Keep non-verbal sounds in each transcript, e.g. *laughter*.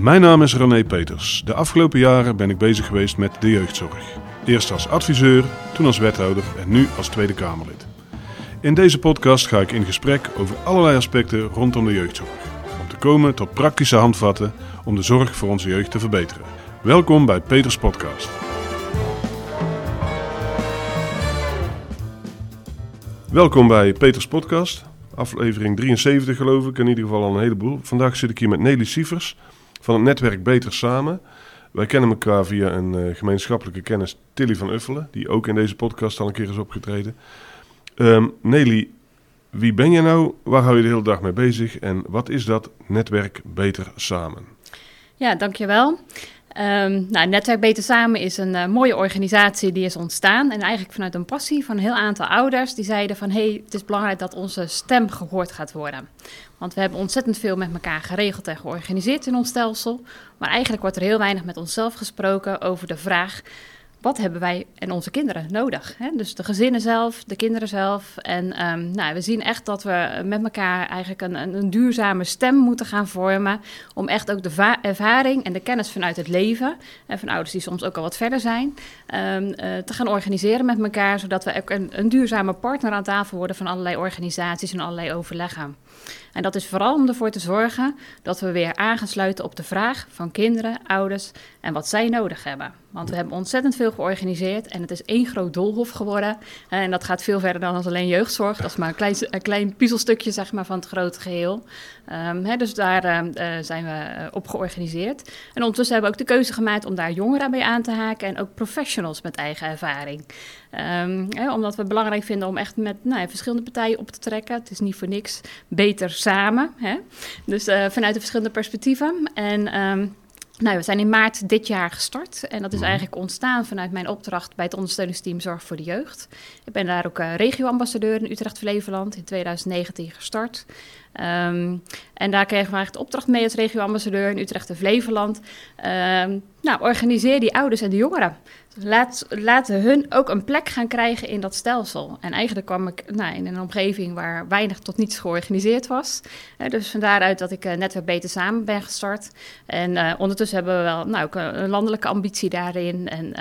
Mijn naam is René Peters. De afgelopen jaren ben ik bezig geweest met de jeugdzorg. Eerst als adviseur, toen als wethouder en nu als Tweede Kamerlid. In deze podcast ga ik in gesprek over allerlei aspecten rondom de jeugdzorg. Om te komen tot praktische handvatten om de zorg voor onze jeugd te verbeteren. Welkom bij Peters Podcast. Welkom bij Peters Podcast, aflevering 73 geloof ik, in ieder geval al een heleboel. Vandaag zit ik hier met Nelly Sievers van het netwerk Beter Samen. Wij kennen elkaar via een eh, gemeenschappelijke kennis, Tilly van Uffelen, die ook in deze podcast al een keer is opgetreden. Ehm, Nelly, wie ben je nou? Waar hou je de hele dag mee bezig? En wat is dat netwerk Beter Samen? Ja, dankjewel. Um, nou, Netwerk Beter Samen is een uh, mooie organisatie die is ontstaan. En eigenlijk vanuit een passie van een heel aantal ouders die zeiden van... hé, hey, het is belangrijk dat onze stem gehoord gaat worden. Want we hebben ontzettend veel met elkaar geregeld en georganiseerd in ons stelsel. Maar eigenlijk wordt er heel weinig met onszelf gesproken over de vraag wat hebben wij en onze kinderen nodig? Hè? Dus de gezinnen zelf, de kinderen zelf. En um, nou, we zien echt dat we met elkaar eigenlijk een, een, duurzame stem moeten gaan vormen. Om echt ook de ervaring en de kennis vanuit het leven. En van ouders die soms ook al wat verder zijn. Um, uh, te gaan organiseren met elkaar. Zodat we ook een, een duurzame partner aan tafel worden van allerlei organisaties en allerlei overleggen. En dat is vooral om ervoor te zorgen dat we weer aangesluiten op de vraag van kinderen, ouders en wat zij nodig hebben. Want we hebben ontzettend veel georganiseerd en het is één groot doolhof geworden. En dat gaat veel verder dan alleen jeugdzorg. Dat is maar een klein, een klein puzzelstukje zeg maar, van het grote geheel. Hè, dus daar uh, zijn we op georganiseerd. En ondertussen hebben we ook de keuze gemaakt om daar jongeren bij aan te haken en ook professionals met eigen ervaring. Hè, omdat we het belangrijk vinden om echt met nou, verschillende partijen op te trekken. Het is niet voor niks beter samen. Dus vanuit de verschillende perspectieven. En nou, we zijn in maart dit jaar gestart. En dat is eigenlijk ontstaan vanuit mijn opdracht bij het ondersteuningsteam Zorg voor de Jeugd. Ik ben daar ook uh, regioambassadeur in Utrecht-Flevoland in 2019 gestart. Um, en daar kregen we eigenlijk de opdracht mee als regioambassadeur in Utrecht en Flevoland. Um, nou, organiseer die ouders en de jongeren. Laat, laten hun ook een plek gaan krijgen in dat stelsel. En eigenlijk kwam ik nou, in een omgeving waar weinig tot niets georganiseerd was. Uh, dus van daaruit dat ik uh, Netwerk Beter Samen ben gestart. En uh, ondertussen hebben we wel nou, ook een landelijke ambitie daarin. En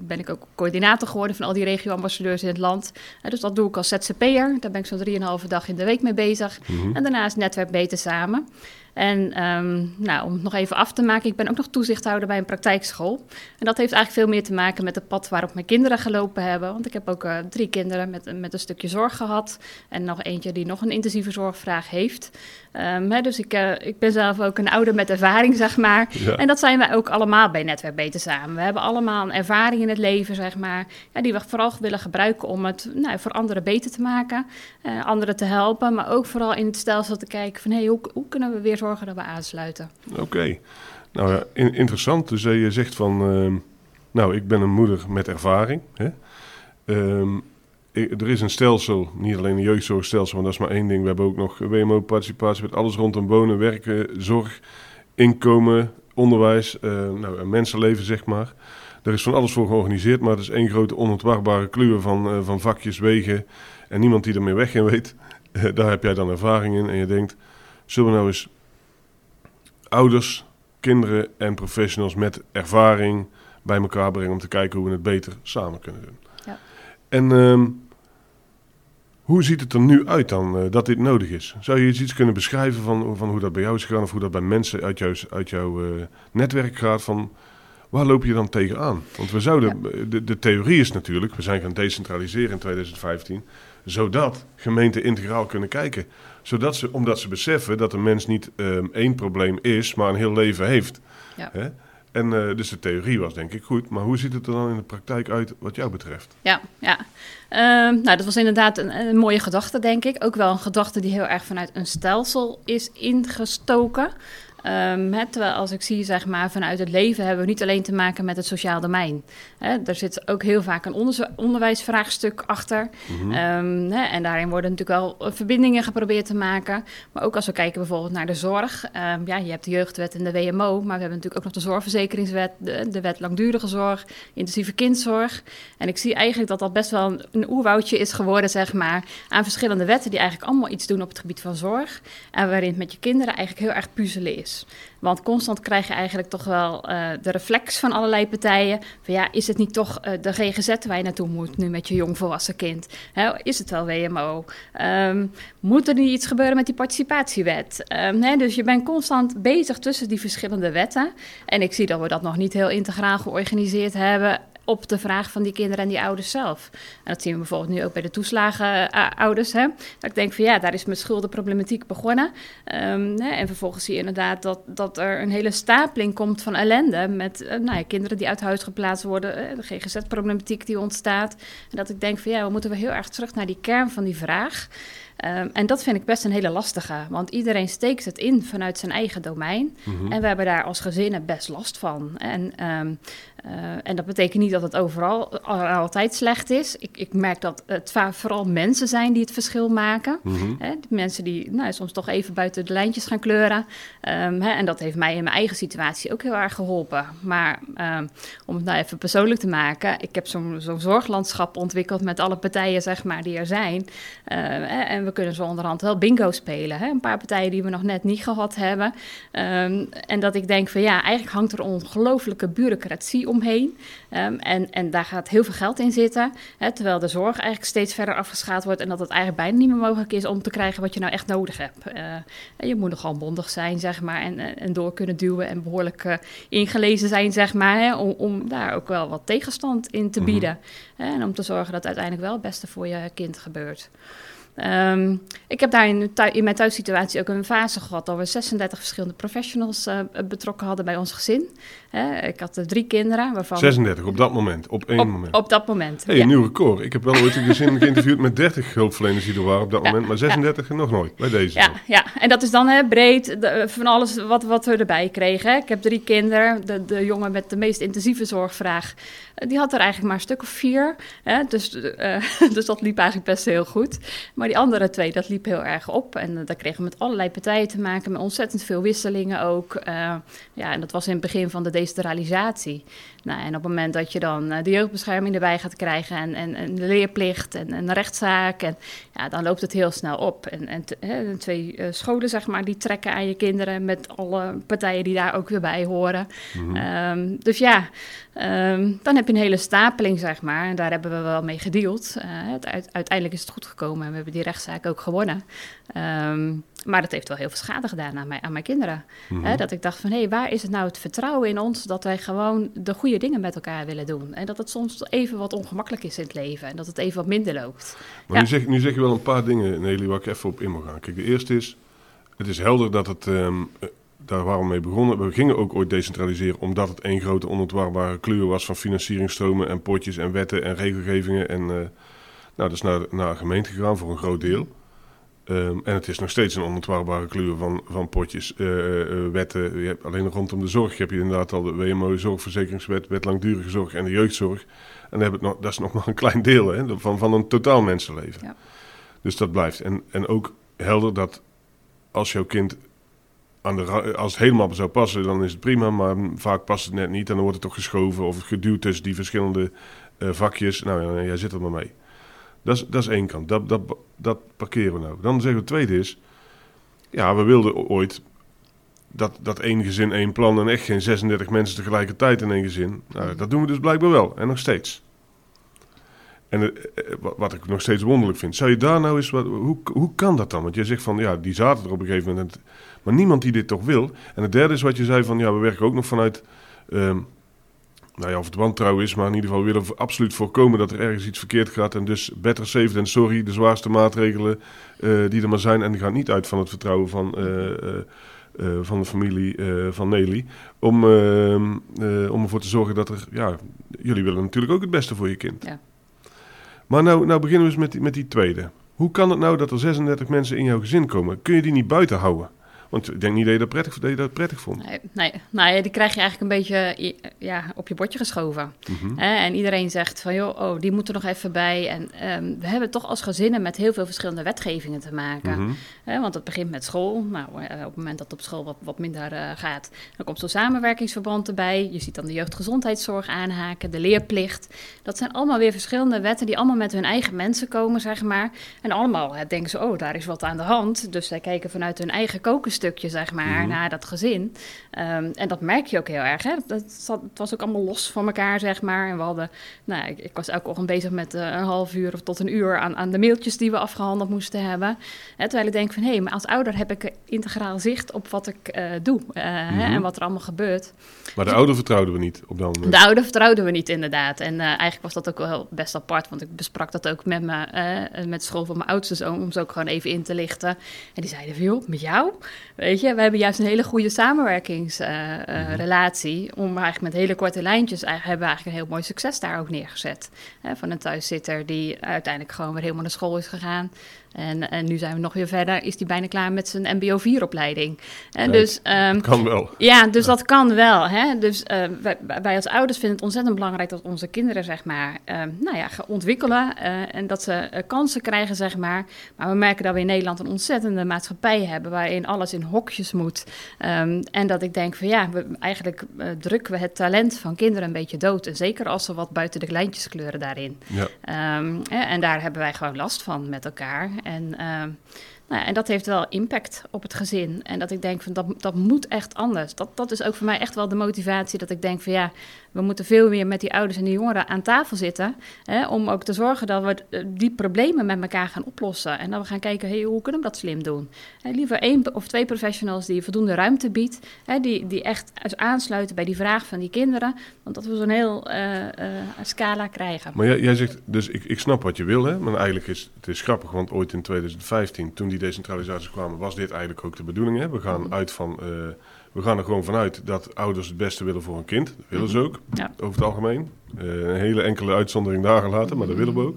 ben ik ook coördinator geworden van al die regioambassadeurs in het land. dus dat doe ik als ZZP'er. Daar ben ik zo'n 3,5 dag in de week mee bezig. Mm -hmm. En daarnaast Netwerk Beter Samen. En um, nou, om het nog even af te maken, ik ben ook nog toezichthouder bij een praktijkschool. En dat heeft eigenlijk veel meer te maken met het pad waarop mijn kinderen gelopen hebben. Want ik heb ook uh, drie kinderen met, met een stukje zorg gehad. En nog eentje die nog een intensieve zorgvraag heeft. Um, hè, dus ik, uh, ik ben zelf ook een ouder met ervaring, zeg maar. Ja. En dat zijn wij ook allemaal bij Netwerk Beter Samen. We hebben allemaal een ervaring in het leven, zeg maar. Ja, die we vooral willen gebruiken om het nou, voor anderen beter te maken. Uh, anderen te helpen, maar ook vooral in het stelsel te kijken van... Hey, hoe, hoe kunnen we weer zorgen dat we aansluiten? Oké. Nou ja, in, interessant. Dus uh, je zegt van... Uh, nou, ik ben een moeder met ervaring. Hè? Um, er is een stelsel, niet alleen een jeugdzorgstelsel, maar dat is maar één ding. We hebben ook nog WMO-participatie met alles rondom wonen, werken, zorg, inkomen, onderwijs, uh, nou, mensenleven, zeg maar. Er is van alles voor georganiseerd, maar het is één grote onontwarbare kluwe van, uh, van vakjes, wegen en niemand die er meer weg in weet. *laughs* Daar heb jij dan ervaring in en je denkt, zullen we nou eens ouders, kinderen en professionals met ervaring bij elkaar brengen om te kijken hoe we het beter samen kunnen doen. Ja. En um, hoe ziet het er nu uit dan, uh, dat dit nodig is? Zou je iets kunnen beschrijven van, van hoe dat bij jou is gegaan... of hoe dat bij mensen uit, jou, uit jouw uh, netwerk gaat? Van, waar loop je dan tegenaan? Want we zouden, ja. de, de theorie is natuurlijk... we zijn gaan decentraliseren in 2015... zodat gemeenten integraal kunnen kijken. Zodat ze, omdat ze beseffen dat een mens niet um, één probleem is... maar een heel leven heeft. Ja. Hè? En uh, dus de theorie was denk ik goed. Maar hoe ziet het er dan in de praktijk uit wat jou betreft? Ja, ja. Uh, nou, dat was inderdaad een, een, mooie gedachte, denk ik. Ook wel een gedachte die heel erg vanuit een stelsel is ingestoken. Um, he, terwijl als ik zie, zeg maar, vanuit het leven hebben we niet alleen te maken met het sociaal domein. He, er zit ook heel vaak een onder onderwijsvraagstuk achter. Mm -hmm. um, he, en daarin worden natuurlijk wel verbindingen geprobeerd te maken. Maar ook als we kijken bijvoorbeeld naar de zorg. Um, ja, je hebt de jeugdwet en de WMO, maar we hebben natuurlijk ook nog de zorgverzekeringswet, de, de wet langdurige zorg, intensieve kindzorg. En ik zie eigenlijk dat dat best wel een, een oerwoudje is geworden, zeg maar, aan verschillende wetten die eigenlijk allemaal iets doen op het gebied van zorg. En waarin het met je kinderen eigenlijk heel erg puzzelen is. Want constant krijg je eigenlijk toch wel uh, de reflex van allerlei partijen. Van ja, is het niet toch uh, de GGZ waar je naartoe moet nu met je jongvolwassen kind? Hè, is het wel WMO? Um, moet er niet iets gebeuren met die participatiewet? Um, hè, dus je bent constant bezig tussen die verschillende wetten. En ik zie dat we dat nog niet heel integraal georganiseerd hebben op de vraag van die kinderen en die ouders zelf. En dat zien we bijvoorbeeld nu ook bij de toeslagenouders. Hè? Dat ik denk van ja, daar is mijn schuldenproblematiek begonnen. Um, hè, en vervolgens zie je inderdaad dat, dat er een hele stapeling komt van ellende... met uh, nou ja, kinderen die uit huis geplaatst worden, uh, de GGZ-problematiek die ontstaat. En dat ik denk van ja, we moeten we heel erg terug naar die kern van die vraag... Um, en dat vind ik best een hele lastige, want iedereen steekt het in vanuit zijn eigen domein. Mm -hmm. En we hebben daar als gezinnen best last van. En, um, uh, en dat betekent niet dat het overal altijd slecht is. Ik, ik merk dat het vooral mensen zijn die het verschil maken. Mm -hmm. hè, mensen die nou, soms toch even buiten de lijntjes gaan kleuren. Um, hè, en dat heeft mij in mijn eigen situatie ook heel erg geholpen. Maar om het nou even persoonlijk te maken, ik heb zo'n zo zorglandschap ontwikkeld met alle partijen zeg maar, die er zijn. Uh, en we kunnen zo onderhand wel bingo spelen. Hè? Een paar partijen die we nog net niet gehad hebben. Um, en dat ik denk van ja, eigenlijk hangt er ongelooflijke bureaucratie omheen. Um, en, en daar gaat heel veel geld in zitten. Hè? Terwijl de zorg eigenlijk steeds verder afgeschaald wordt. En dat het eigenlijk bijna niet meer mogelijk is om te krijgen wat je nou echt nodig hebt. Uh, je moet nogal bondig zijn, zeg maar. En, en door kunnen duwen en behoorlijk uh, ingelezen zijn, zeg maar. Hè? Om, om daar ook wel wat tegenstand in te bieden. Mm -hmm. En om te zorgen dat uiteindelijk wel het beste voor je kind gebeurt. Um, ik heb daar in, in, mijn thuissituatie ook een fase gehad dat we 36 verschillende professionals uh, betrokken hadden bij ons gezin. Hè, ik had uh, drie kinderen. Waarvan 36 op dat moment, op één op, moment. Op dat moment. Hey, ja. Een nieuw record. Ik heb wel ooit een gezin *laughs* geïnterviewd met 30 hulpverleners die er waren op dat ja, moment, maar 36 ja. nog nooit bij deze. Ja, ja. en dat is dan hè, breed de, van alles wat, wat we erbij kregen. Hè. Ik heb drie kinderen. De, de jongen met de meest intensieve zorgvraag, die had er eigenlijk maar een stuk of vier. Hè, dus, uh, *laughs* dus dat liep eigenlijk best heel goed. Maar die andere twee, dat liep heel erg op. En uh, daar kregen we met allerlei partijen te maken, met ontzettend veel wisselingen ook. Uh, ja, en dat was in het begin van de decentralisatie. Nou, en op het moment dat je dan uh, de jeugdbescherming erbij gaat krijgen en, en, en de leerplicht en, en de rechtszaak, en, ja, dan loopt het heel snel op. En, en hè, twee uh, scholen, zeg maar, die trekken aan je kinderen met alle partijen die daar ook weer bij horen. Mm-hmm. Um, dus ja, um, dan heb je een hele stapeling, zeg maar. En daar hebben we wel mee gedeeld. Uh, het, uiteindelijk is het goed gekomen en we hebben die rechtszaak ook gewonnen. Um, maar dat heeft wel heel veel schade gedaan aan mijn, aan mijn kinderen. Hè, dat ik dacht van, hé, hey, waar is het nou het vertrouwen in ons... dat wij gewoon de goede dingen met elkaar willen doen. En dat het soms even wat ongemakkelijk is in het leven. En dat het even wat minder loopt. Maar ja. nu, zeg, nu zeg je wel een paar dingen, Nelly, waar ik even op in mag gaan. Kijk, de eerste is, het is helder dat het... Um, daar waren we mee begonnen. We gingen ook ooit decentraliseren omdat het één grote onontwarbare kleur was van financieringstromen en potjes en wetten en regelgevingen. En uh, nou, dat is naar, naar gemeente gegaan voor een groot deel. Um, en het is nog steeds een onontwarbare kluur van, van potjes, uh, uh, wetten. Je hebt alleen rondom de zorg heb je inderdaad al de WMO, zorgverzekeringswet, wet langdurige zorg en de jeugdzorg. En dan nog, dat is nog *laughs* maar een klein deel hè, van, van een totaal mensenleven. Ja. Dus dat blijft. En, en ook helder dat als jouw kind aan de, als het helemaal zou passen, dan is het prima. Maar vaak past het net niet en dan wordt het toch geschoven of geduwd tussen die verschillende uh, vakjes. Nou ja, jij zit er maar mee. Dat is, dat is één kant. Dat, dat, dat parkeren we nou. Dan zeggen we het tweede is... Ja, we wilden ooit dat, dat één gezin, één plan... en echt geen 36 mensen tegelijkertijd in één gezin. Nou, dat doen we dus blijkbaar wel. En nog steeds. En wat ik nog steeds wonderlijk vind... Zou je daar nou eens... Wat, hoe, hoe kan dat dan? Want je zegt van... Ja, die zaten er op een gegeven moment... Maar niemand die dit toch wil. En het derde is wat je zei van... Ja, we werken ook nog vanuit... Um, nou ja, of het wantrouwen is, maar in ieder geval willen we absoluut voorkomen dat er ergens iets verkeerd gaat. En dus better safe than sorry, de zwaarste maatregelen uh, die er maar zijn. En die gaan niet uit van het vertrouwen van, uh, uh, van de familie van Nelly. Om, om ervoor te zorgen dat er, ja, jullie willen natuurlijk ook het beste voor je kind. Ja. Maar nou, nou beginnen we eens met die, met die tweede. Hoe kan het nou dat er 36 mensen in jouw gezin komen? Kun je die niet buiten houden? Want ik denk niet dat je dat prettig, dat je dat prettig vond. Nee, nee. Nou, die krijg je eigenlijk een beetje ja, op je bordje geschoven. Mm-hmm. En iedereen zegt van, joh, oh, die moeten er nog even bij. En um, we hebben toch als gezinnen met heel veel verschillende wetgevingen te maken. Mm-hmm. Want het begint met school. Nou, op het moment dat het op school wat, wat minder uh, gaat, dan komt zo'n samenwerkingsverband erbij. Je ziet dan de jeugdgezondheidszorg aanhaken, de leerplicht. Dat zijn allemaal weer verschillende wetten die allemaal met hun eigen mensen komen, zeg maar. En allemaal denken ze, oh, daar is wat aan de hand. Dus zij kijken vanuit hun eigen kokensteel stukje, zeg maar, Mhm. naar dat gezin. Ehm, en dat merk je ook heel erg. Hè? Dat zat, het was ook allemaal los van elkaar, zeg maar. En we hadden, nou, ik, ik was elke ochtend bezig met eh, een half uur of tot een uur aan, aan de mailtjes die we afgehandeld moesten hebben. Hè, terwijl ik denk van, hé, hey, maar als ouder heb ik integraal zicht op wat ik eh, doe eh, hè, Mhm. en wat er allemaal gebeurt. Maar de ouder vertrouwden we niet op dat moment. De ouder vertrouwden we niet inderdaad. En eigenlijk was dat ook wel best apart, want ik besprak dat ook met, me, met school van mijn oudste zoon, om ze ook gewoon even in te lichten. En die zeiden van, joh, met jou? Weet je, we hebben juist een hele goede samenwerkingsrelatie. om eigenlijk met hele korte lijntjes, eigenlijk, hebben we eigenlijk een heel mooi succes daar ook neergezet. Hè, van een thuiszitter die uiteindelijk gewoon weer helemaal naar school is gegaan. En, en nu zijn we nog weer verder, is die bijna klaar met zijn MBO 4-opleiding. En dus... ehm, Kan wel. ja, dus dat kan wel. Hè? Dus eh, wij, wij als ouders vinden het ontzettend belangrijk dat onze kinderen, zeg maar, eh, nou ja, gaan ontwikkelen eh, en dat ze eh, kansen krijgen, zeg maar. Maar we merken dat we in Nederland een ontzettende maatschappij hebben waarin alles in hokjes moet. Ehm, en dat ik denk van ja, we, eigenlijk drukken we het talent van kinderen een beetje dood. En zeker als ze wat buiten de lijntjes kleuren daarin. Ja. Ehm, en daar hebben wij gewoon last van met elkaar. En, ehm, nou en dat heeft wel impact op het gezin. En dat ik denk van dat, dat moet echt anders. Dat, dat is ook voor mij echt wel de motivatie dat ik denk van ja, we moeten veel meer met die ouders en die jongeren aan tafel zitten. Hè, om ook te zorgen dat we eh, die problemen met elkaar gaan oplossen. En dat we gaan kijken, hey, hoe kunnen we dat slim doen? Hè, liever één of twee professionals die voldoende ruimte biedt. Hè, die, die echt aansluiten bij die vraag van die kinderen. Want dat we zo'n heel eh, scala krijgen. Maar jij, jij zegt, dus ik, ik snap wat je wil, hè? maar eigenlijk is het is grappig, want ooit in 2015, toen die decentralisaties kwamen, was dit eigenlijk ook de bedoeling. Hè? We gaan Mhm. uit van, eh, we gaan er gewoon vanuit dat ouders het beste willen voor een kind. Dat willen ze ook, Ja. over het algemeen. Eh, een hele enkele uitzondering daar gelaten, maar dat willen we ook.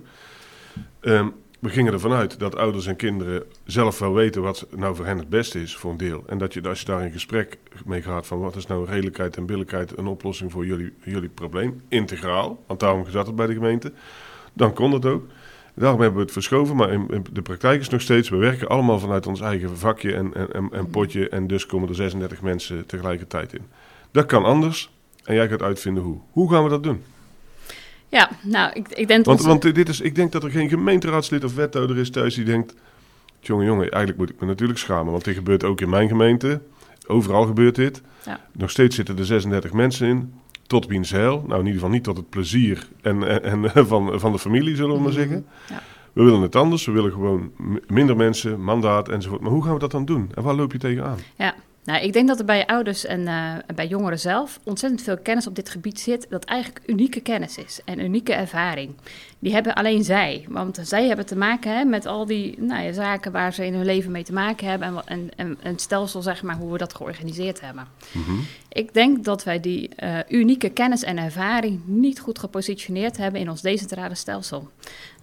Ehm, we gingen ervan uit dat ouders en kinderen zelf wel weten wat nou voor hen het beste is voor een deel. En dat je, als je daar in gesprek mee gaat van wat is nou redelijkheid en billijkheid een oplossing voor jullie, jullie probleem, integraal, want daarom zat het bij de gemeente, dan kon het ook. Daarom hebben we het verschoven, maar in, in de praktijk is nog steeds, we werken allemaal vanuit ons eigen vakje en, en, en, en potje en dus komen er 36 mensen tegelijkertijd in. Dat kan anders en jij gaat uitvinden hoe. Hoe gaan we dat doen? Ja, nou, ik, ik denk Want, dat... want dit is, ik denk dat er geen gemeenteraadslid of wethouder is thuis die denkt... Jongen, jongen, eigenlijk moet ik me natuurlijk schamen. Want dit gebeurt ook in mijn gemeente. Overal gebeurt dit. Ja. Nog steeds zitten er 36 mensen in. Tot wiens heil. Nou, in ieder geval niet tot het plezier en, en, en *laughs* van, van de familie, zullen we maar zeggen. Ja. We willen het anders. We willen gewoon minder mensen, mandaat enzovoort. Maar hoe gaan we dat dan doen? En waar loop je tegenaan? Ja, nou, ik denk dat er bij ouders en eh, bij jongeren zelf ontzettend veel kennis op dit gebied zit, dat eigenlijk unieke kennis is en unieke ervaring. Die hebben alleen zij, want zij hebben te maken hè, met al die nou ja, zaken waar ze in hun leven mee te maken hebben en, wa- en, en, en het stelsel, zeg maar, hoe we dat georganiseerd hebben. Mhm. Ik denk dat wij die eh, unieke kennis en ervaring niet goed gepositioneerd hebben in ons decentrale stelsel.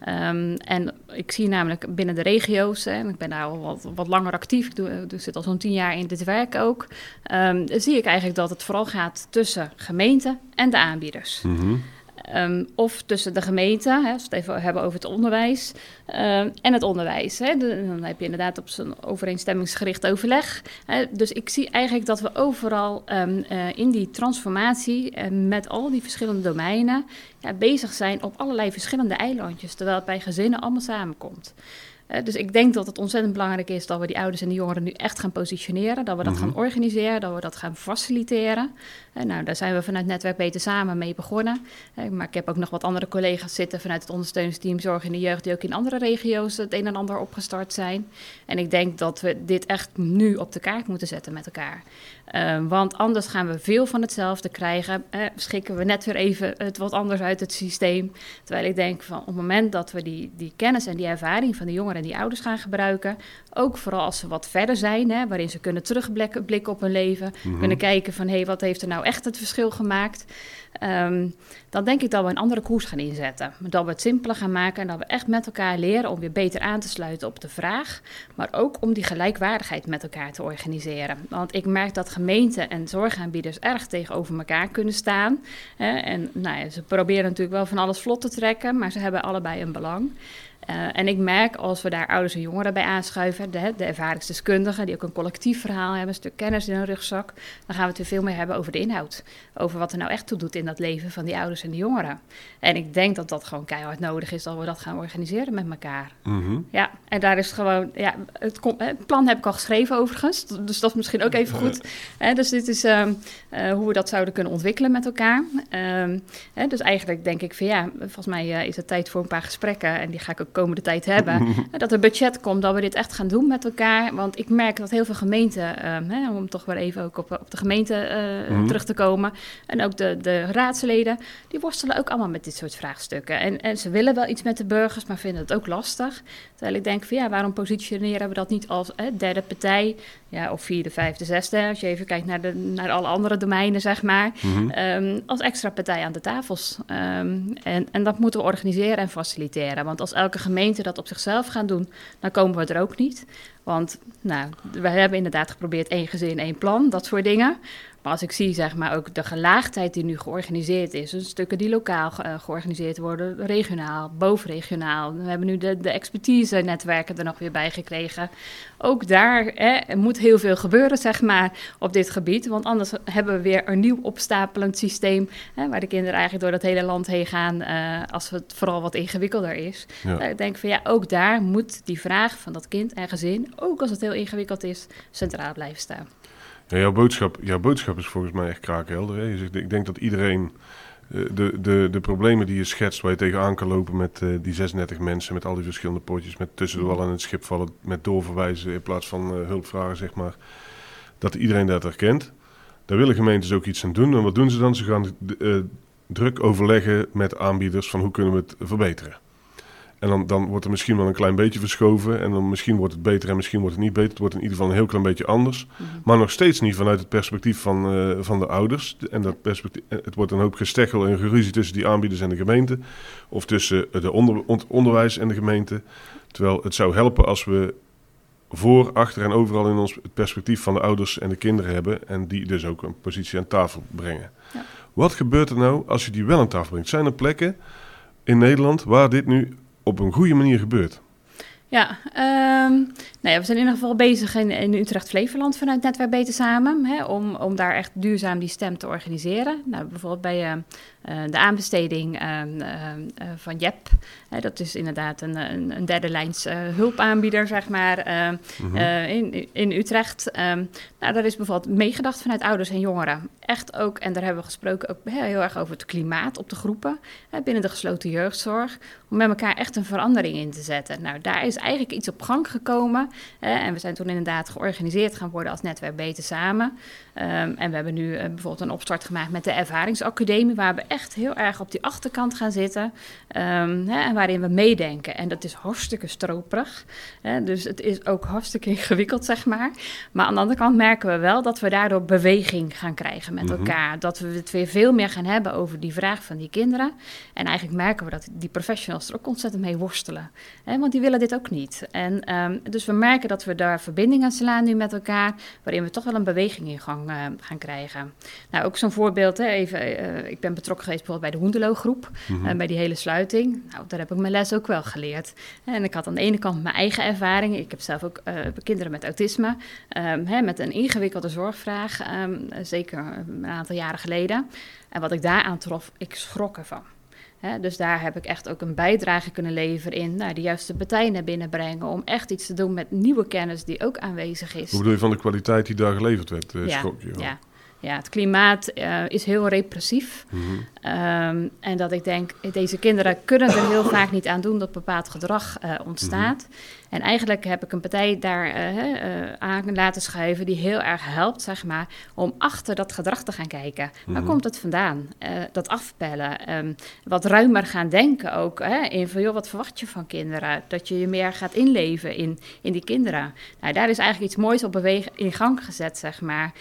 Ehm, en ik zie namelijk binnen de regio's, en ik ben daar al wat, wat langer actief, ik, ik zit al zo'n tien jaar in dit werk ook, ehm, zie ik eigenlijk dat het vooral gaat tussen gemeente en de aanbieders. Mhm. Ehm, of tussen de gemeente, hè, als we het even hebben over het onderwijs, ehm, en het onderwijs. Hè. Dan heb je inderdaad op zo'n overeenstemmingsgericht overleg. Dus ik zie eigenlijk dat we overal ehm, eh, in die transformatie met al die verschillende domeinen ja, bezig zijn op allerlei verschillende eilandjes, terwijl het bij gezinnen allemaal samenkomt. Dus ik denk dat het ontzettend belangrijk is dat we die ouders en die jongeren nu echt gaan positioneren. Dat we dat Mhm. gaan organiseren, dat we dat gaan faciliteren. Nou, daar zijn we vanuit Netwerk Beter Samen mee begonnen. Maar ik heb ook nog wat andere collega's zitten vanuit het ondersteuningsteam Zorg in de Jeugd... die ook in andere regio's het een en ander opgestart zijn. En ik denk dat we dit echt nu op de kaart moeten zetten met elkaar. Eh, want anders gaan we veel van hetzelfde krijgen. Eh, schikken we net weer even het wat anders uit het systeem. Terwijl ik denk van op het moment dat we die, die kennis en die ervaring van de jongeren en die ouders gaan gebruiken, ook vooral als ze wat verder zijn, hè, waarin ze kunnen terugblikken blikken op hun leven, Mhm. kunnen kijken van hé, hey, wat heeft er nou echt het verschil gemaakt? Ehm, dan denk ik dat we een andere koers gaan inzetten. Dat we het simpeler gaan maken en dat we echt met elkaar leren om weer beter aan te sluiten op de vraag, maar ook om die gelijkwaardigheid met elkaar te organiseren. Want ik merk dat gemeenten en zorgaanbieders erg tegenover elkaar kunnen staan. En nou ja, ze proberen natuurlijk wel van alles vlot te trekken, maar ze hebben allebei een belang. Uh, en ik merk als we daar ouders en jongeren bij aanschuiven, de, de ervaringsdeskundigen, die ook een collectief verhaal hebben, een stuk kennis in hun rugzak, dan gaan we het weer veel meer hebben over de inhoud. Over wat er nou echt toe doet in dat leven van die ouders en die jongeren. En ik denk dat dat gewoon keihard nodig is dat we dat gaan organiseren met elkaar. Mhm. Ja, en daar is gewoon, ja, het, het, plan heb ik al geschreven overigens, dus dat is misschien ook even goed. dus dit is um, uh, hoe we dat zouden kunnen ontwikkelen met elkaar. Um, dus eigenlijk denk ik van ja, volgens mij uh, is het tijd voor een paar gesprekken en die ga ik ook komende tijd hebben. *laughs* dat er budget komt, dat we dit echt gaan doen met elkaar. Want ik merk dat heel veel gemeenten, um, om toch weer even ook op, op de gemeente uh, mm. terug te komen, en ook de, de raadsleden, die worstelen ook allemaal met dit soort vraagstukken. En, en ze willen wel iets met de burgers, maar vinden het ook lastig. Terwijl ik denk van ja, waarom positioneren we dat niet als derde partij, ja, of vierde, vijfde, zesde, als je even kijkt naar, de, naar alle andere domeinen, zeg maar, mm-hmm. um, als extra partij aan de tafels. Um, en, en dat moeten we organiseren en faciliteren. Want als elke gemeente dat op zichzelf gaat doen, dan komen we er ook niet. Want nou, we hebben inderdaad geprobeerd één gezin, één plan, dat soort dingen. Maar als ik zie, zeg maar, ook de gelaagdheid die nu georganiseerd is, dus stukken die lokaal ge georganiseerd worden, regionaal, bovenregionaal. We hebben nu de, de expertise-netwerken er nog weer bij gekregen. Ook daar hè, moet heel veel gebeuren, zeg maar, op dit gebied. Want anders hebben we weer een nieuw opstapelend systeem, hè, waar de kinderen eigenlijk door het hele land heen gaan, uh, als het vooral wat ingewikkelder is. Ja. Uh, ik denk van ja, ook daar moet die vraag van dat kind en gezin, ook als het heel ingewikkeld is, centraal blijven staan. Ja, jouw, boodschap, jouw boodschap is volgens mij echt kraakhelder. Hè? Ik denk dat iedereen uh, de, de, de problemen die je schetst, waar je tegenaan kan lopen met uh, die 36 mensen, met al die verschillende potjes, met tussendoor aan het schip vallen, met doorverwijzen in plaats van uh, hulpvragen, zeg maar, dat iedereen dat herkent. Daar willen gemeentes ook iets aan doen. En wat doen ze dan? Ze gaan druk overleggen met aanbieders van hoe kunnen we het verbeteren. En dan, dan wordt er misschien wel een klein beetje verschoven. En dan misschien wordt het beter en misschien wordt het niet beter. Het wordt in ieder geval een heel klein beetje anders. Mhm. Maar nog steeds niet vanuit het perspectief van, uh, van de ouders. En dat perspectief, het wordt een hoop gesteggel en geruzie tussen die aanbieders en de gemeente. Of tussen de onder, on, onderwijs en de gemeente. Terwijl het zou helpen als we voor, achter en overal in ons het perspectief van de ouders en de kinderen hebben. En die dus ook een positie aan tafel brengen. Ja. Wat gebeurt er nou als je die wel aan tafel brengt? Zijn er plekken in Nederland waar dit nu op een goede manier gebeurt. Ja, um, nou ja, we zijn in ieder geval bezig in, in Utrecht-Flevoland vanuit Netwerk Beter Samen. Hè, om, om daar echt duurzaam die stem te organiseren. Nou, bijvoorbeeld bij uh, uh, de aanbesteding uh, van JEP. dat is inderdaad een, een, een derde lijns hulpaanbieder, zeg maar, Mhm. in, in Utrecht. Um, nou, daar is bijvoorbeeld meegedacht vanuit ouders en jongeren. Echt ook, en daar hebben we gesproken ook heel erg over het klimaat op de groepen. binnen de gesloten jeugdzorg. Om met elkaar echt een verandering in te zetten. Nou, daar is eigenlijk iets op gang gekomen. en we zijn toen inderdaad georganiseerd gaan worden als netwerk Beter Samen. Um, en we hebben nu uh, bijvoorbeeld een opstart gemaakt met de Ervaringsacademie, waar we echt heel erg op die achterkant gaan zitten. Um, hè, en waarin we meedenken. En dat is hartstikke stroperig. Hè, dus het is ook hartstikke *laughs* ingewikkeld, zeg maar. Maar aan de andere kant merken we wel dat we daardoor beweging gaan krijgen met Mhm. elkaar. Dat we het weer veel meer gaan hebben over die vraag van die kinderen. En eigenlijk merken we dat die professionals er ook ontzettend mee worstelen. Hè, want die willen dit ook niet. En um, dus we merken dat we daar verbindingen slaan nu met elkaar, waarin we toch wel een beweging in gang uh, gaan krijgen. Nou, ook zo'n voorbeeld, hè, even, uh, ik ben betrokken geweest bijvoorbeeld bij de Hoendelo-groep, Mhm. uh, bij die hele sluiting. Nou, daar heb ik mijn les ook wel geleerd. En ik had aan de ene kant mijn eigen ervaring. Ik heb zelf ook uh, kinderen met autisme, um, hè, met een ingewikkelde zorgvraag, um, zeker een aantal jaren geleden. En wat ik daar aantrof, ik schrok ervan. He, dus daar heb ik echt ook een bijdrage kunnen leveren in nou, de juiste partijen naar binnen brengen. Om echt iets te doen met nieuwe kennis die ook aanwezig is. Hoe bedoel je van de kwaliteit die daar geleverd werd? Uh, ja, ja. ja, het klimaat uh, is heel repressief. Mm -hmm. um, en dat ik denk, deze kinderen kunnen er heel vaak niet aan doen dat bepaald gedrag uh, ontstaat. Mm -hmm. En eigenlijk heb ik een partij daar uh, aan laten schuiven die heel erg helpt, zeg maar, om achter dat gedrag te gaan kijken. Waar Mhm. komt het vandaan? Uh, dat afpellen. Um, wat ruimer gaan denken ook. Hè? In van, joh, wat verwacht je van kinderen? Dat je je meer gaat inleven in, in die kinderen. Nou, daar is eigenlijk iets moois op bewegen, in gang gezet, zeg maar.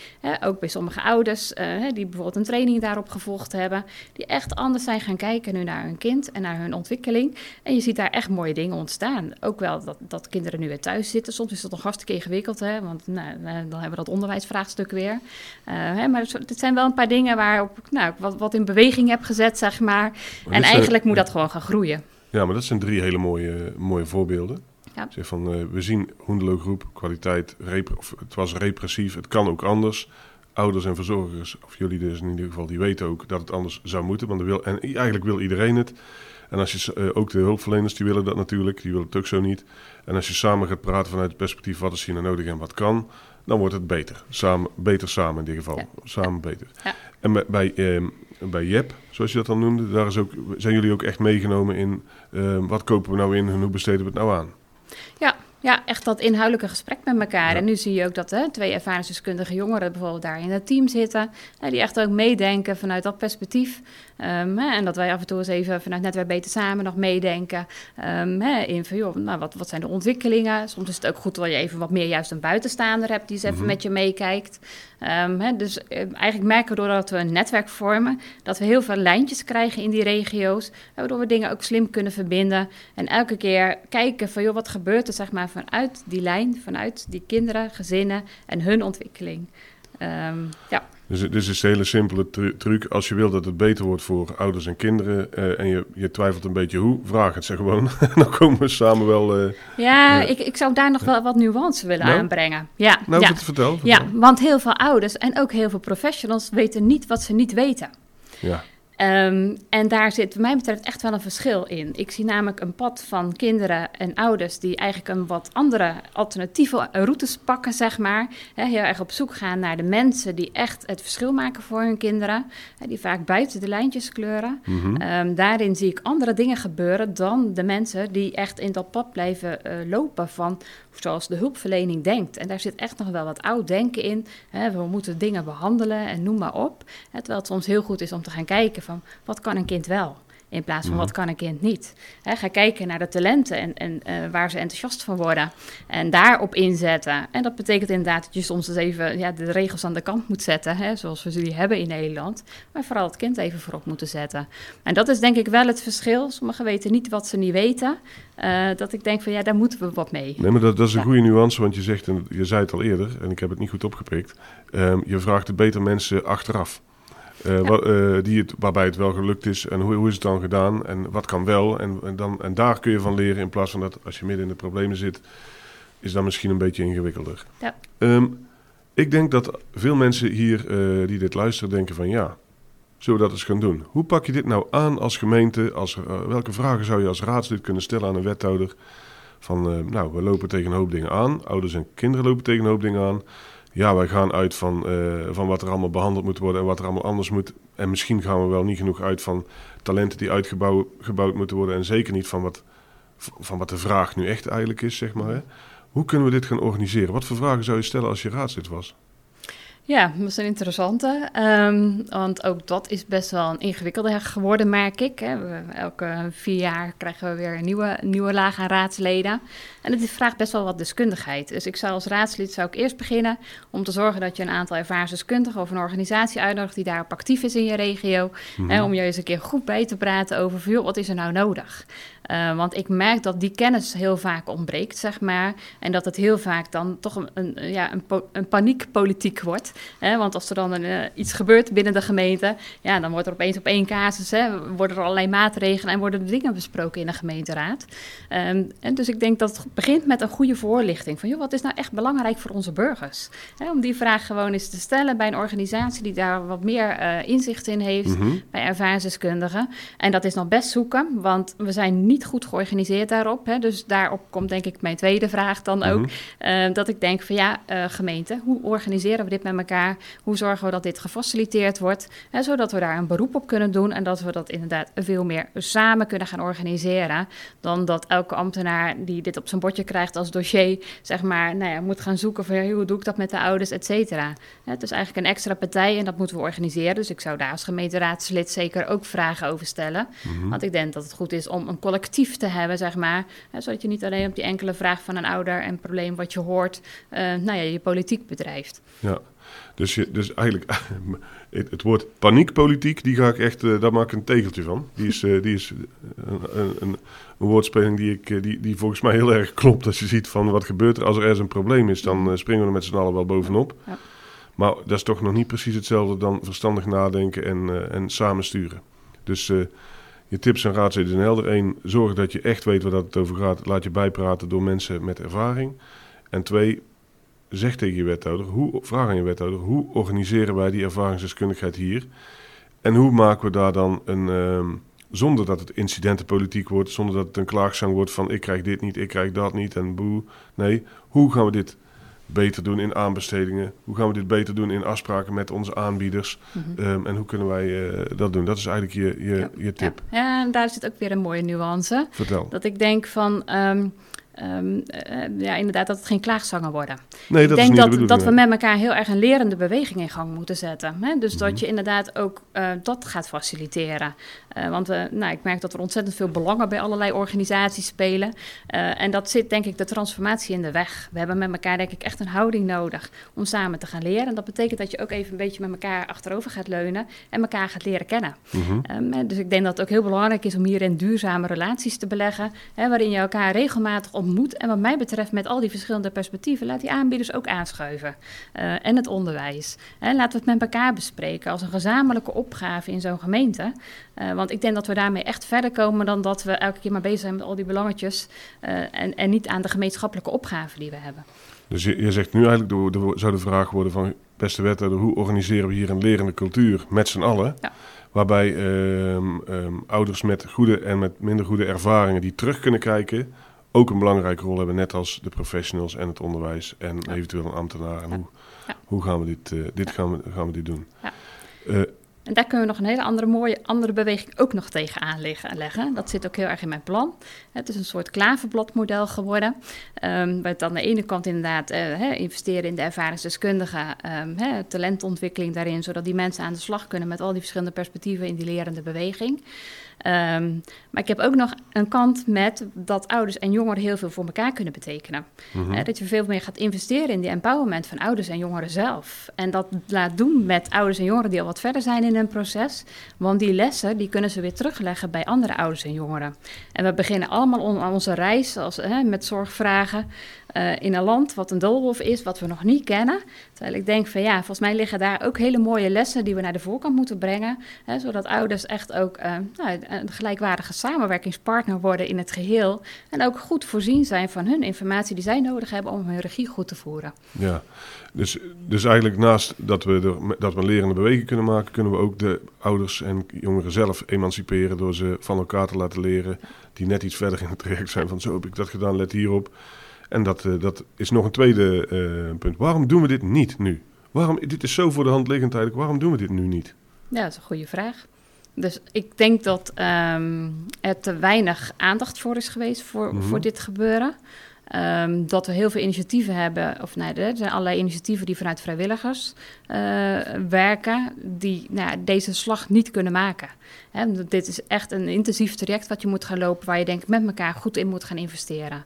Ook bij sommige ouders, uh, die bijvoorbeeld een training daarop gevolgd hebben. Die echt anders zijn gaan kijken nu naar hun kind en naar hun ontwikkeling. En je ziet daar echt mooie dingen ontstaan. Ook wel dat, dat kinderen nu weer thuis zitten. Soms is dat nog hartstikke ingewikkeld, hè? want nou, dan hebben we dat onderwijsvraagstuk weer. Uh, hè, maar het zijn wel een paar dingen waarop nou, wat, wat in beweging heb gezet, zeg maar. maar en eigenlijk zijn, moet dat gewoon gaan groeien. Ja, maar dat zijn drie hele mooie, mooie voorbeelden. Ja. Zeg van, uh, we zien Hoendelo Groep, kwaliteit, of het was repressief, het kan ook anders. Ouders en verzorgers, of jullie dus in ieder geval, die weten ook dat het anders zou moeten. Want wil, en eigenlijk wil iedereen het. En als je uh, ook de hulpverleners, die willen dat natuurlijk, die willen het ook zo niet. En als je samen gaat praten vanuit het perspectief wat is hier nou nodig en wat kan, dan wordt het beter. Samen, beter samen in dit geval. Ja. Samen beter. Ja. En bij, bij, uh, bij JEP, zoals je dat dan noemde, daar is ook, zijn jullie ook echt meegenomen in uh, wat kopen we nou in en hoe besteden we het nou aan? Ja, ja, echt dat inhoudelijke gesprek met elkaar. En nu zie je ook dat hè, twee ervaringsdeskundige jongeren bijvoorbeeld daar in het team zitten. Hè, die echt ook meedenken vanuit dat perspectief. Um, hè, en dat wij af en toe eens even vanuit Netwerk Beter Samen nog meedenken. Um, hè, in van, joh, nou, wat, wat zijn de ontwikkelingen? Soms is het ook goed dat je even wat meer juist een buitenstaander hebt die eens even mm -hmm. met je meekijkt. Hè, dus eigenlijk merken we doordat we een netwerk vormen, dat we heel veel lijntjes krijgen in die regio's. Waardoor we dingen ook slim kunnen verbinden. En elke keer kijken van, joh, wat gebeurt er zeg maar vanuit die lijn, vanuit die kinderen, gezinnen en hun ontwikkeling. Um, ja. Dus dit is een hele simpele tru truc. Als je wil dat het beter wordt voor ouders en kinderen uh, en je, je twijfelt een beetje hoe, vraag het ze gewoon. *laughs* dan komen we samen wel... Uh, ja, uh, ik, ik zou daar nog wel wat nuance willen nou? aanbrengen. Ja, nou, ja. vertel, vertel. Ja, want heel veel ouders en ook heel veel professionals weten niet wat ze niet weten. Ja. Um, en daar zit, wat mij betreft, echt wel een verschil in. Ik zie namelijk een pad van kinderen en ouders die eigenlijk een wat andere alternatieve routes pakken, zeg maar. He, heel erg op zoek gaan naar de mensen die echt het verschil maken voor hun kinderen. He, die vaak buiten de lijntjes kleuren. Mhm. Mm -hmm. um, daarin zie ik andere dingen gebeuren dan de mensen die echt in dat pad blijven uh, lopen van zoals de hulpverlening denkt. En daar zit echt nog wel wat oud denken in. He, we moeten dingen behandelen en noem maar op. terwijl het soms heel goed is om te gaan kijken van wat kan een kind wel? In plaats van Mhm. wat kan een kind niet. He, ga kijken naar de talenten en, en uh, waar ze enthousiast van worden. En daarop inzetten. En dat betekent inderdaad dat je soms eens even ja, de regels aan de kant moet zetten. Hè, zoals we ze die hebben in Nederland. Maar vooral het kind even voorop moeten zetten. En dat is denk ik wel het verschil. Sommigen weten niet wat ze niet weten. Uh, dat ik denk van ja, daar moeten we wat mee. Nee, maar dat, dat is een Ja. goede nuance, want je zegt, en je zei het al eerder, en ik heb het niet goed opgepikt. ehm, je vraagt de beter mensen achteraf. Eh, Ja. eh, die het, waarbij het wel gelukt is en hoe, hoe is het dan gedaan en wat kan wel. En, en, dan, en daar kun je van leren in plaats van dat als je midden in de problemen zit, is dat misschien een beetje ingewikkelder. Ja. Ehm, ik denk dat veel mensen hier eh, die dit luisteren denken van ja, zullen we dat eens gaan doen? Hoe pak je dit nou aan als gemeente? Als, welke vragen zou je als raadslid kunnen stellen aan een wethouder? Van nou, we lopen tegen een hoop dingen aan. Ouders en kinderen lopen tegen een hoop dingen aan. Ja, wij gaan uit van, eh, van wat er allemaal behandeld moet worden en wat er allemaal anders moet. En misschien gaan we wel niet genoeg uit van talenten die uitgebouwd gebouwd moeten worden. En zeker niet van wat, van wat de vraag nu echt eigenlijk is, zeg maar. Hè? Hoe kunnen we dit gaan organiseren? Wat voor vragen zou je stellen als je raadslid was? Ja, dat is een interessante. Um, want ook dat is best wel een ingewikkelde geworden, merk ik. Hè. We, elke vier jaar krijgen we weer een nieuwe, nieuwe laag aan raadsleden. En het vraagt best wel wat deskundigheid. Dus ik zou als raadslid zou ik eerst beginnen om te zorgen dat je een aantal ervaringsdeskundigen of een organisatie uitnodigt die daarop actief is in je regio. Mhm. En om je eens een keer goed bij te praten over wat is er nou nodig? Uh, want ik merk dat die kennis heel vaak ontbreekt, zeg maar. En dat het heel vaak dan toch een, een, ja, een, po een paniekpolitiek wordt. Hè? Want als er dan een, uh, iets gebeurt binnen de gemeente, ja, dan wordt er opeens op één casus, hè, worden er allerlei maatregelen en worden er dingen besproken in de gemeenteraad. Um, en dus ik denk dat het begint met een goede voorlichting. Van, joh, wat is nou echt belangrijk voor onze burgers? Hè, om die vraag gewoon eens te stellen bij een organisatie die daar wat meer uh, inzicht in heeft, Mhm. mm -hmm. bij ervaringsdeskundigen. En dat is nog best zoeken, want we zijn niet goed georganiseerd daarop. Hè? Dus daarop komt denk ik mijn tweede vraag dan ook. Mhm. Uh, dat ik denk van ja, uh, gemeente, hoe organiseren we dit met elkaar? Hoe zorgen we dat dit gefaciliteerd wordt? Hè, zodat we daar een beroep op kunnen doen en dat we dat inderdaad veel meer samen kunnen gaan organiseren. Dan dat elke ambtenaar die dit op zijn bordje krijgt als dossier, zeg maar, nou ja, moet gaan zoeken van ja, hoe doe ik dat met de ouders, et cetera. Het is eigenlijk een extra partij en dat moeten we organiseren. Dus ik zou daar als gemeenteraadslid zeker ook vragen over stellen. Mhm. Want ik denk dat het goed is om een collectief te hebben, zeg maar. Hè, zodat je niet alleen op die enkele vraag van een ouder en probleem wat je hoort, uh, nou ja, je politiek bedrijft. Ja, dus, je, dus eigenlijk *laughs* het, het woord paniekpolitiek, die ga ik echt, uh, daar maak ik een tegeltje van. Die is, uh, die is een, een, een, woordspeling die, ik, die, die volgens mij heel erg klopt. Als je ziet van wat gebeurt er als er ergens een probleem is, dan springen we er met z'n allen wel bovenop. Ja. Maar dat is toch nog niet precies hetzelfde dan verstandig nadenken en, uh, en samen sturen. Dus uh, je tips en raad zijn helder. Eén, zorg dat je echt weet waar het over gaat. Laat je bijpraten door mensen met ervaring. En twee, zeg tegen je wethouder, hoe, vraag aan je wethouder, hoe organiseren wij die ervaringsdeskundigheid hier? En hoe maken we daar dan een, ehm, zonder dat het incidentenpolitiek wordt, zonder dat het een klaagzang wordt van ik krijg dit niet, ik krijg dat niet en boe. Nee, hoe gaan we dit beter doen in aanbestedingen? Hoe gaan we dit beter doen in afspraken met onze aanbieders? Mhm. Ehm, en hoe kunnen wij eh, dat doen? Dat is eigenlijk je, je, je tip. Ja. en daar zit ook weer een mooie nuance. Vertel. Dat ik denk van... Ehm, Ehm, eh, ja, inderdaad, dat het geen klaagzangen worden. Nee, dat ik denk dat, dat we met elkaar heel erg een lerende beweging in gang moeten zetten. Hè? Dus dat mhm. je inderdaad ook uh, dat gaat faciliteren. Uh, want nou, ik merk dat er ontzettend veel belangen bij allerlei organisaties spelen. en dat zit denk ik de transformatie in de weg. We hebben met elkaar denk ik echt een houding nodig om samen te gaan leren. En dat betekent dat je ook even een beetje met elkaar achterover gaat leunen en elkaar gaat leren kennen. Mhm. Ehm, dus ik denk dat het ook heel belangrijk is om hierin duurzame relaties te beleggen. Hè, waarin je elkaar regelmatig ontmoet. En wat mij betreft, met al die verschillende perspectieven, laat die aanbieders ook aanschuiven. En het onderwijs. Hè, laten we het met elkaar bespreken als een gezamenlijke opgave in zo'n gemeente. Want ik denk dat we daarmee echt verder komen dan dat we elke keer maar bezig zijn met al die belangetjes. Uh, en, en niet aan de gemeenschappelijke opgave die we hebben. Dus je, je zegt nu eigenlijk, zou de vraag worden van, beste wethouder, hoe organiseren we hier een lerende cultuur met z'n allen? Ja. Waarbij um, um, ouders met goede en met minder goede ervaringen die terug kunnen kijken ook een belangrijke rol hebben, net als de professionals en het onderwijs en eventueel een ambtenaar. En hoe, hoe gaan we dit, uh, dit, gaan we, gaan we dit doen? Uh, en daar kunnen we nog een hele andere mooie andere beweging ook nog tegenaan leggen. Dat zit ook heel erg in mijn plan. Het is een soort klaverbladmodel geworden. Um, waar het aan de ene kant inderdaad uh, investeren in de ervaringsdeskundigen, um, talentontwikkeling daarin, zodat die mensen aan de slag kunnen met al die verschillende perspectieven in die lerende beweging. Um, maar ik heb ook nog een kant met dat ouders en jongeren heel veel voor elkaar kunnen betekenen. Mm dat je veel meer gaat investeren in die empowerment van ouders en jongeren zelf. En dat laat doen met ouders en jongeren die al wat verder zijn in hun proces. Want die lessen die kunnen ze weer terugleggen bij andere ouders en jongeren. En we beginnen allemaal aan onze reis als, hè, met zorgvragen. Uh, in een land wat een doolhof is, wat we nog niet kennen. Terwijl ik denk van ja, volgens mij liggen daar ook hele mooie lessen die we naar de voorkant moeten brengen. Hè, zodat ouders echt ook uh, nou, een gelijkwaardige samenwerkingspartner worden in het geheel. En ook goed voorzien zijn van hun informatie die zij nodig hebben om hun regie goed te voeren. Ja, dus, dus eigenlijk naast dat we, dat we lerende beweging kunnen maken, kunnen we ook de ouders en jongeren zelf emanciperen door ze van elkaar te laten leren. Die net iets verder in het traject zijn van zo heb ik dat gedaan, let hierop. En dat, uh, dat is nog een tweede uh, punt. Waarom doen we dit niet nu? Waarom, dit is zo voor de hand liggend eigenlijk. Waarom doen we dit nu niet? Ja, dat is een goede vraag. Dus ik denk dat um, er te weinig aandacht voor is geweest voor, mm-hmm. voor dit gebeuren. Um, dat we heel veel initiatieven hebben, of nee, er zijn allerlei initiatieven die vanuit vrijwilligers uh, werken, die nou, deze slag niet kunnen maken. Dit is echt een intensief traject wat je moet gaan lopen, waar je denk ik met elkaar goed in moet gaan investeren.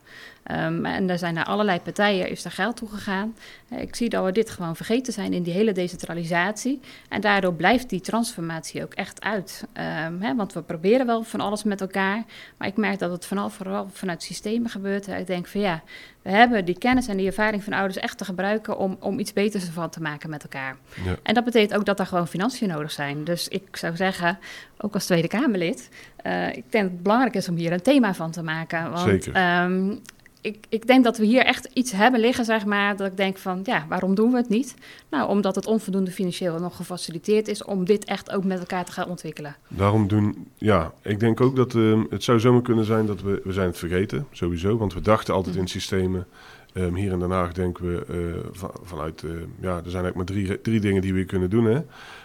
Um, en er zijn naar allerlei partijen is er geld toe gegaan. Ik zie dat we dit gewoon vergeten zijn in die hele decentralisatie. En daardoor blijft die transformatie ook echt uit. Um, hè, want we proberen wel van alles met elkaar. Maar ik merk dat het vooral, vooral vanuit systemen gebeurt. Ik denk van ja, we hebben die kennis en die ervaring van ouders echt te gebruiken om, om iets beters ervan te maken met elkaar. Ja. En dat betekent ook dat er gewoon financiën nodig zijn. Dus ik zou zeggen, ook als Tweede Kamerlid, uh, ik denk dat het belangrijk is om hier een thema van te maken. Want, Zeker. Um, ik, ik denk dat we hier echt iets hebben liggen, zeg maar, dat ik denk van, ja, waarom doen we het niet? Nou, omdat het onvoldoende financieel nog gefaciliteerd is om dit echt ook met elkaar te gaan ontwikkelen. Daarom doen, ja, ik denk ook dat um, het zou zomaar kunnen zijn dat we, we zijn het vergeten, sowieso, want we dachten altijd in systemen. Um, hier in Den Haag denken we uh, van, vanuit, uh, ja, er zijn eigenlijk maar drie, drie dingen die we kunnen doen, hè.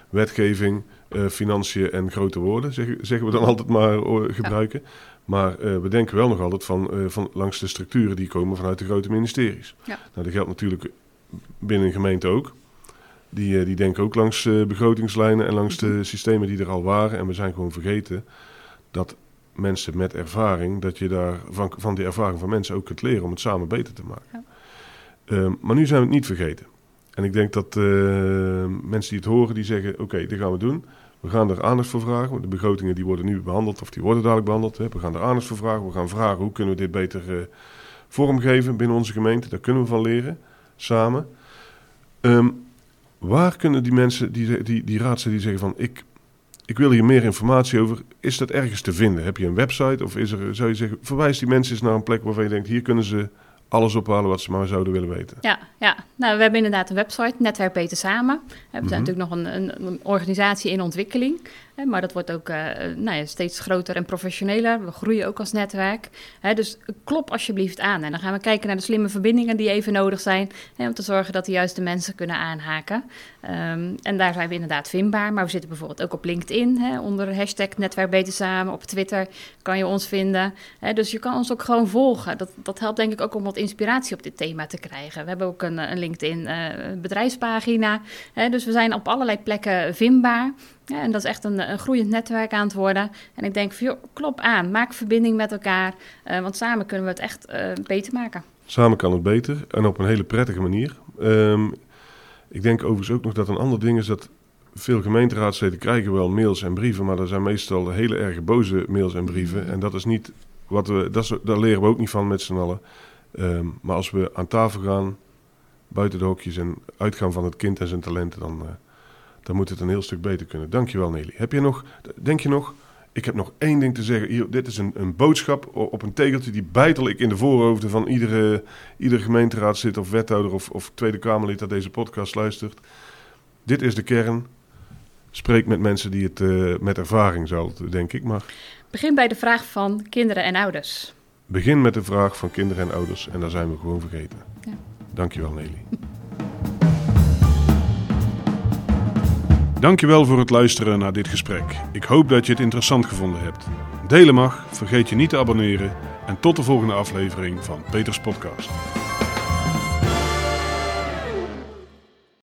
Wetgeving, uh, financiën en grote woorden, zeg, zeggen we dan *laughs* altijd maar gebruiken. Ja. Maar uh, we denken wel nog altijd van, uh, van langs de structuren die komen vanuit de grote ministeries. Ja. Nou, dat geldt natuurlijk binnen een gemeente ook. Die, uh, die denken ook langs begrotingslijnen en langs de mhm. systemen die er al waren. En we zijn gewoon vergeten dat mensen met ervaring, dat je daar van, van die ervaring van mensen ook kunt leren om het samen beter te maken. Ja. Ehm, maar nu zijn we het niet vergeten. En ik denk dat mensen die het horen, die zeggen: Oké, okay, dit gaan we doen. We gaan er aandacht voor vragen. De begrotingen die worden nu behandeld of die worden dadelijk behandeld. We gaan er aandacht voor vragen. We gaan vragen hoe kunnen we dit beter uh, vormgeven binnen onze gemeente. Daar kunnen we van leren, samen. Um, waar kunnen die mensen, die, die, die die zeggen van ik, ik wil hier meer informatie over. Is dat ergens te vinden? Heb je een website of is er, zou je zeggen, verwijs die mensen eens naar een plek waarvan je denkt, hier kunnen ze alles ophalen wat ze maar zouden willen weten. Ja, ja. Nou, we hebben inderdaad een website, Netwerk Beter Samen. We zijn mhm. natuurlijk nog een, een, een, organisatie in ontwikkeling. Maar dat wordt ook uh, nou ja, steeds groter en professioneler. We groeien ook als netwerk. Dus klop alsjeblieft aan. En dan gaan we kijken naar de slimme verbindingen die even nodig zijn. Om te zorgen dat de juiste mensen kunnen aanhaken. Um, en daar zijn we inderdaad vindbaar. Maar we zitten bijvoorbeeld ook op LinkedIn. Onder hashtag Netwerk Beter Samen. Op Twitter kan je ons vinden. Dus je kan ons ook gewoon volgen. Dat, dat helpt denk ik ook om wat inspiratie op dit thema te krijgen. We hebben ook een, een LinkedIn uh, bedrijfspagina. Dus we zijn op allerlei plekken vindbaar. Ja, en dat is echt een, een, groeiend netwerk aan het worden. En ik denk, joh, klop aan, maak verbinding met elkaar. Uh, want samen kunnen we het echt uh, beter maken. Samen kan het beter en op een hele prettige manier. Um, ik denk overigens ook nog dat een ander ding is dat veel gemeenteraadsleden krijgen wel mails en brieven, maar dat zijn meestal hele erg boze mails en brieven. En dat is niet wat we, dat is, daar leren we ook niet van met z'n allen. Um, maar als we aan tafel gaan, buiten de hokjes en uitgaan van het kind en zijn talenten, dan, uh, dan moet het een heel stuk beter kunnen. Dankjewel Nelly. Heb je nog, denk je nog, ik heb nog één ding te zeggen. Hier, dit is een, een boodschap op een tegeltje die bijtel ik in de voorhoofden van iedere, iedere gemeenteraadslid of wethouder of, of Tweede Kamerlid dat deze podcast luistert. Dit is de kern. Spreek met mensen die het uh, met ervaring zal, denk ik. Maar... Begin bij de vraag van kinderen en ouders. Begin met de vraag van kinderen en ouders en daar zijn we gewoon vergeten. Ja. Dankjewel Nelly. Dankjewel voor het luisteren naar dit gesprek. Ik hoop dat je het interessant gevonden hebt. Delen mag, vergeet je niet te abonneren en tot de volgende aflevering van Peters Podcast.